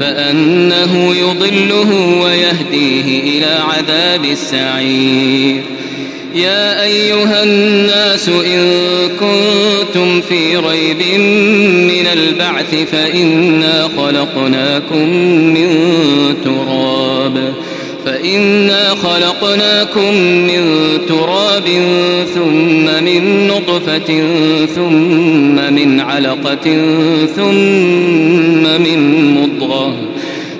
فأنه يضله ويهديه إلى عذاب السعير. يا أيها الناس إن كنتم في ريب من البعث فإنا خلقناكم من تراب. فإنا خلقناكم من تراب ثم من نطفة ثم من علقة ثم من مضغة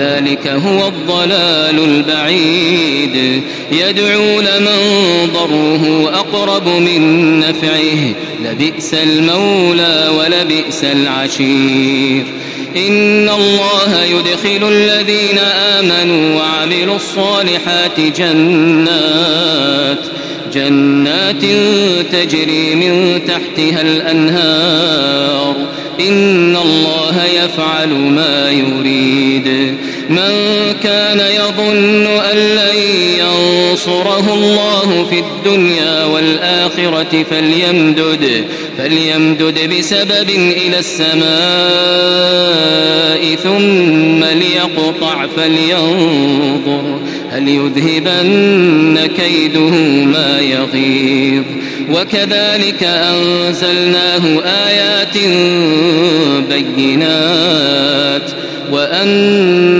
ذلك هو الضلال البعيد. يدعو لمن ضره أقرب من نفعه. لبئس المولى ولبئس العشير. إن الله يدخل الذين آمنوا وعملوا الصالحات جنات جنات تجري من تحتها الأنهار. إن الله يفعل ما يريد. من كان يظن أن لن ينصره الله في الدنيا والآخرة فليمدد فليمدد بسبب إلى السماء ثم ليقطع فلينظر هل يذهبن كيده ما يغيظ. وكذلك أنزلناه آيات بينات وأن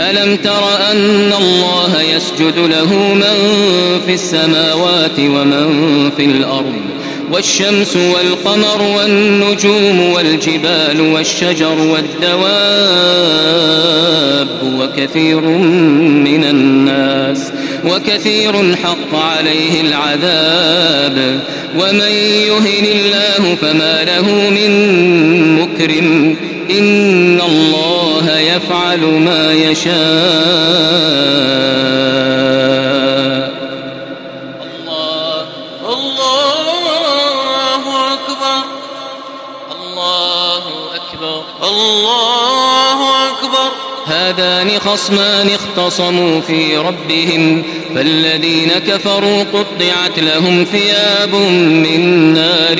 ألم تر أن الله يسجد له من في السماوات ومن في الأرض والشمس والقمر والنجوم والجبال والشجر والدواب وكثير من الناس وكثير حق عليه العذاب ومن يهن الله فما له من مكرم إن الله يفعل ما يشاء. هذان خصمان اختصموا في ربهم. فالذين كفروا قطعت لهم ثياب من نار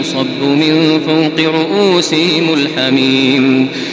يصب من فوق رؤوسهم الحميم.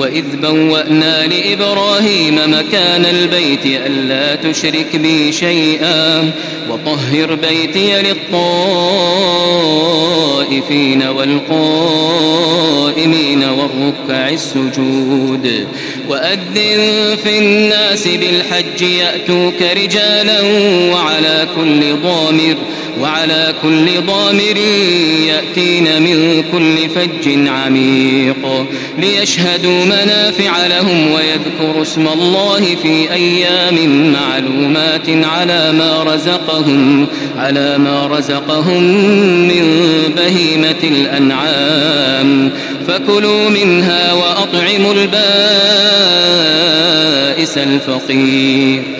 وإذ بوأنا لإبراهيم مكان البيت ألا تشرك بي شيئا وطهر بيتي للطائفين والقائمين والركع السجود وأذن في الناس بالحج يأتوك رجالا وعلى كل ضامر وعلى كل ضامر يأتين من كل فج عميق. ليشهدوا منافع لهم ويذكروا اسم الله في أيام معلومات على ما رزقهم على ما رزقهم من بهيمة الأنعام. فكلوا منها وأطعموا البائس الفقير.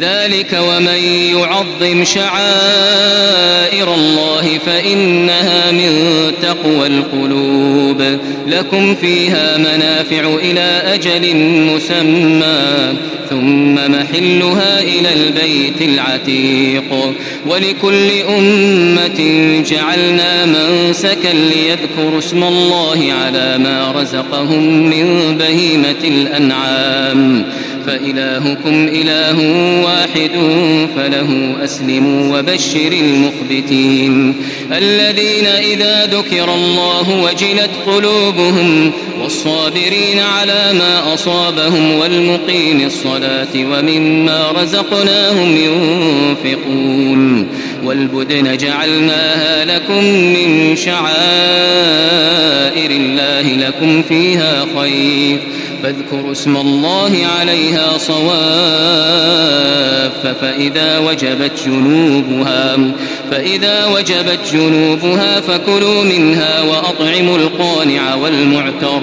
ذلك ومن يعظم شعائر الله فإنها من تقوى القلوب. لكم فيها منافع إلى أجل مسمى ثم محلها إلى البيت العتيق. ولكل أمة جعلنا منسكا ليذكروا اسم الله على ما رزقهم من بهيمة الأنعام. فإلهكم إله واحد فله أسلموا وبشر المخبتين. الذين إذا ذكر الله وجلت قلوبهم والصابرين على ما أصابهم والمقيم الصلاة ومما رزقناهم ينفقون. والبدن جعلناها لكم من شعائر الله لكم فيها خير. فاذكروا اسم الله عليها صواف فإذا وجبت جنوبها فإذا وجبت جنوبها فكلوا منها وأطعموا القانع والمعتر.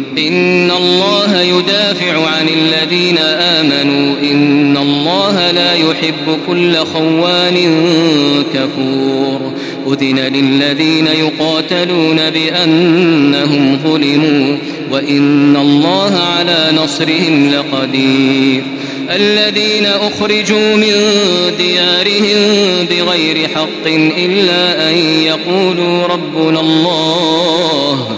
إن الله يدافع عن الذين آمنوا. إن الله لا يحب كل خوان كفور. أذن للذين يقاتلون بأنهم ظلموا. وإن الله على نصرهم لقدير. الذين أخرجوا من ديارهم بغير حق إلا أن يقولوا ربنا الله.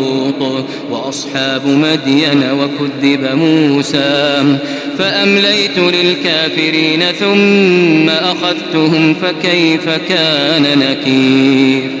وأصحاب مدين وكذب موسى فأمليت للكافرين ثم أخذتهم فكيف كان نكير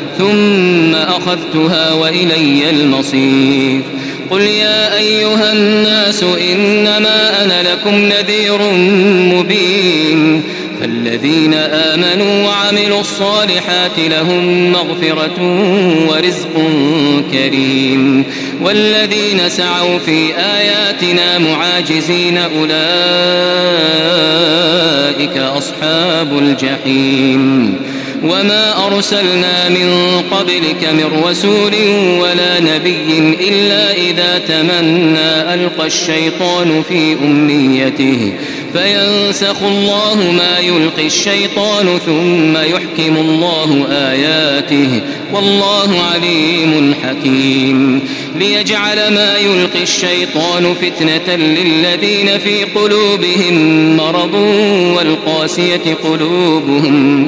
ثم أخذتها وإلي المصير. قل يا أيها الناس إنما أنا لكم نذير مبين. فالذين آمنوا وعملوا الصالحات لهم مغفرة ورزق كريم. والذين سعوا في آياتنا معاجزين أولئك أصحاب الجحيم. وما أرسلنا من قبلك من رسول ولا نبي إلا إذا تمنى ألقى الشيطان في أمنيته فينسخ الله ما يلقي الشيطان ثم يحكم الله آياته والله عليم حكيم ليجعل ما يلقي الشيطان فتنة للذين في قلوبهم مرض والقاسية قلوبهم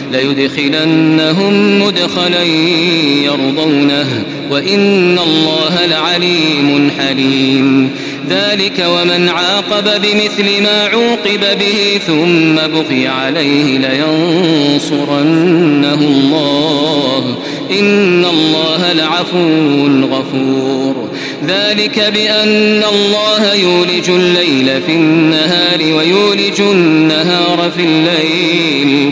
ليدخلنهم مدخلا يرضونه وإن الله لعليم حليم. ذلك ومن عاقب بمثل ما عوقب به ثم بغي عليه لينصرنه الله. إن الله لعفو غفور. ذلك بأن الله يولج الليل في النهار ويولج النهار في الليل.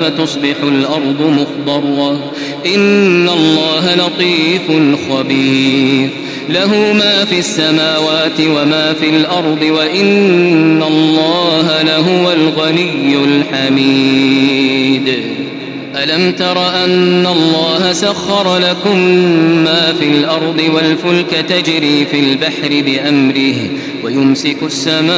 فتصبح الأرض مخضرة. إن الله لطيف خبير. له ما في السماوات وما في الأرض وإن الله لهو الغني الحميد. ألم تر أن الله سخر لكم ما في الأرض والفلك تجري في البحر بأمره ويمسك السماء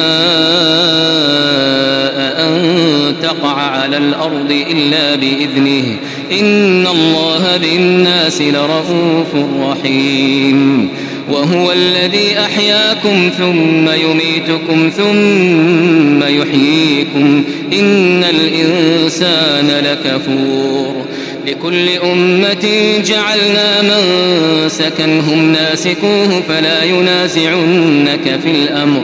أن تقع على الأرض إلا بإذنه. إن الله بالناس لرؤوف رحيم. وهو الذي أحياكم ثم يميتكم ثم يحييكم. إن الإنسان لكفور. لكل أمة جعلنا من سكنهم ناسكوه فلا ينازعنك في الأمر.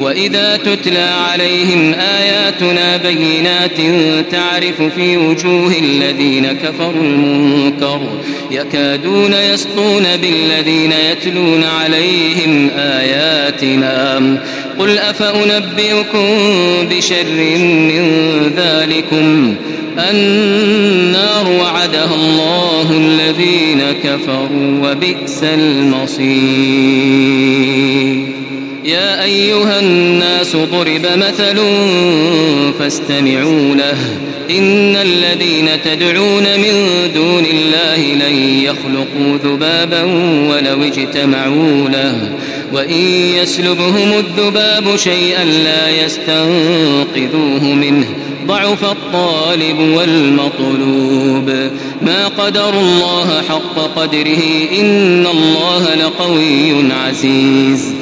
وإذا تتلى عليهم آياتنا بينات تعرف في وجوه الذين كفروا المنكر يكادون يسطون بالذين يتلون عليهم آياتنا قل أفأنبئكم بشر من ذلكم النار وعدها الله الذين كفروا وبئس المصير يا أيها الناس ضرب مثل فاستمعوا له. إن الذين تدعون من دون الله لن يخلقوا ذبابا ولو اجتمعوا له. وإن يسلبهم الذباب شيئا لا يستنقذوه منه. ضعف الطالب والمطلوب. ما قدر الله حق قدره إن الله لقوي عزيز.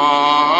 الله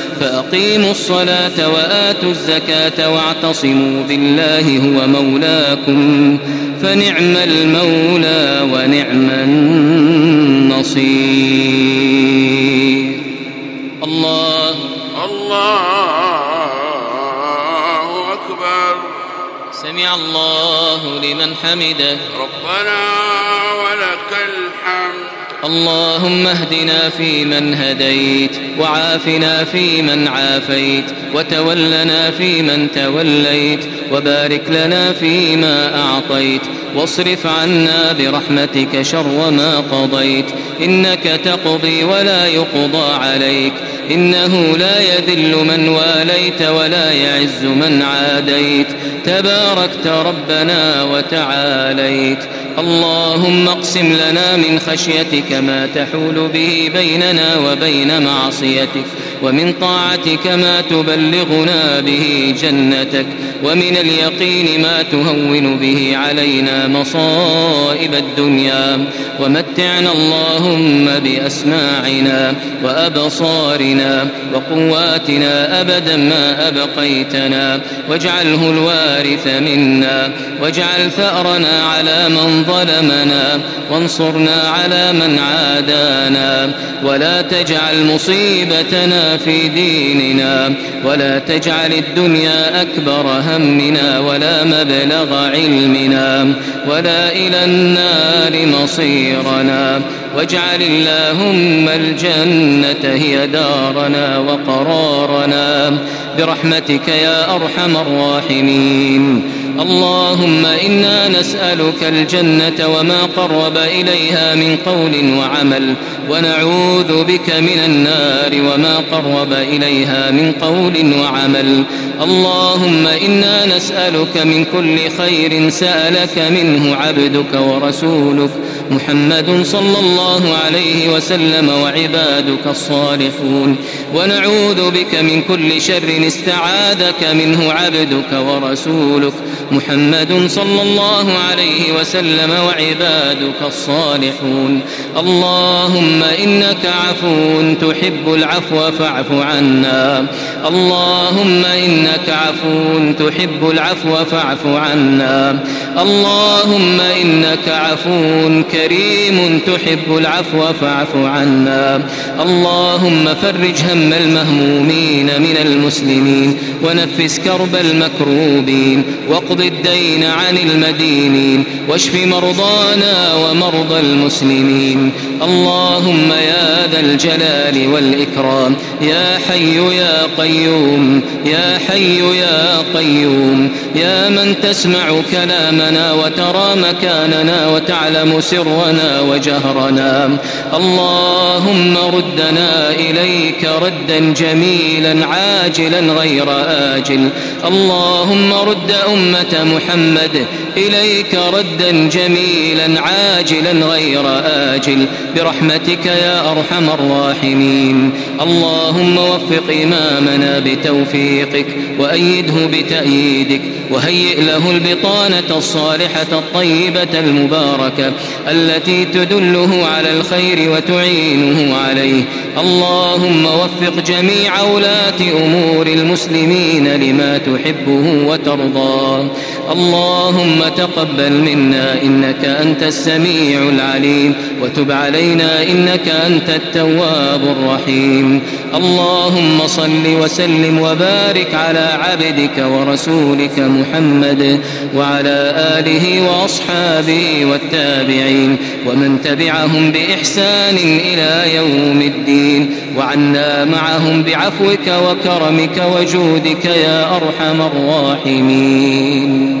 فأقيموا الصلاة وآتوا الزكاة واعتصموا بالله هو مولاكم فنعم المولى ونعم النصير. الله الله أكبر. سمع الله لمن حمده. ربنا اللهم اهدنا فيمن هديت وعافنا فيمن عافيت وتولنا فيمن توليت وبارك لنا فيما أعطيت واصرف عنا برحمتك شر ما قضيت إنك تقضي ولا يقضى عليك إنه لا يذل من واليت ولا يعز من عاديت تباركت ربنا وتعاليت. اللهم اقسم لنا من خشيتك ما تحول به بيننا وبين معصيتك. ومن طاعتك ما تبلغنا به جنتك ومن اليقين ما تهون به علينا مصائب الدنيا. ومتعنا اللهم بأسماعنا وأبصارنا وقواتنا أبدا ما أبقيتنا. واجعله الوارث منا واجعل ثأرنا على من ظلمنا وانصرنا على من عادانا. ولا تجعل مصيبتنا في ديننا. ولا تجعل الدنيا أكبر همنا ولا مبلغ علمنا. ولا إلى النار مصيرنا. واجعل اللهم الجنة هي دارنا وقرارنا. برحمتك يا أرحم الراحمين. اللهم إنا نسألك الجنة وما قرب إليها من قول وعمل ونعوذ بك من النار وما قرب إليها من قول وعمل. اللهم إنا نسألك من كل خير سألك منه عبدك ورسولك. محمد صلى الله عليه وسلم وعبادك الصالحون. ونعوذ بك من كل شر استعاذك منه عبدك ورسولك. محمد صلى الله عليه وسلم وعبادك الصالحون. اللهم إنك عفو تحب العفو فاعف عنا. اللهم إنك عفو تحب العفو فاعف عنا. اللهم إنك عفو كريم تحب العفو فاعف عنا. اللهم فرج هم المهمومين من المسلمين ونفس كرب المكروبين واقض الدين عن المدينين واشف مرضانا ومرضى المسلمين. اللهم يا ذا الجلال والإكرام يا حي يا قيوم يا حي يا قيوم يا من تسمع كلامنا وترى مكاننا وتعلم سرنا وجهرنا. اللهم ردنا إليك ردا جميلا عاجلا غير آجل. اللهم رد أمة محمد إليك ردا جميلا عاجلا غير آجل. برحمتك يا أرحم الراحمين. اللهم وفق إمامنا بتوفيقك وأيده بتأييدك وهيئ له البطانة الصالحة الطيبة المباركة التي تدله على الخير وتعينه عليه. اللهم وفق جميع ولاة أمور المسلمين لما تحبه وترضاه اللهم تقبل منا إنك أنت السميع العليم وتب علينا إنك أنت التواب الرحيم. اللهم صل وسلم وبارك على عبدك ورسولك محمد وعلى آله وأصحابه والتابعين ومن تبعهم بإحسان إلى يوم الدين. وعنا معهم بعفوك وكرمك وجودك يا أرحم الراحمين.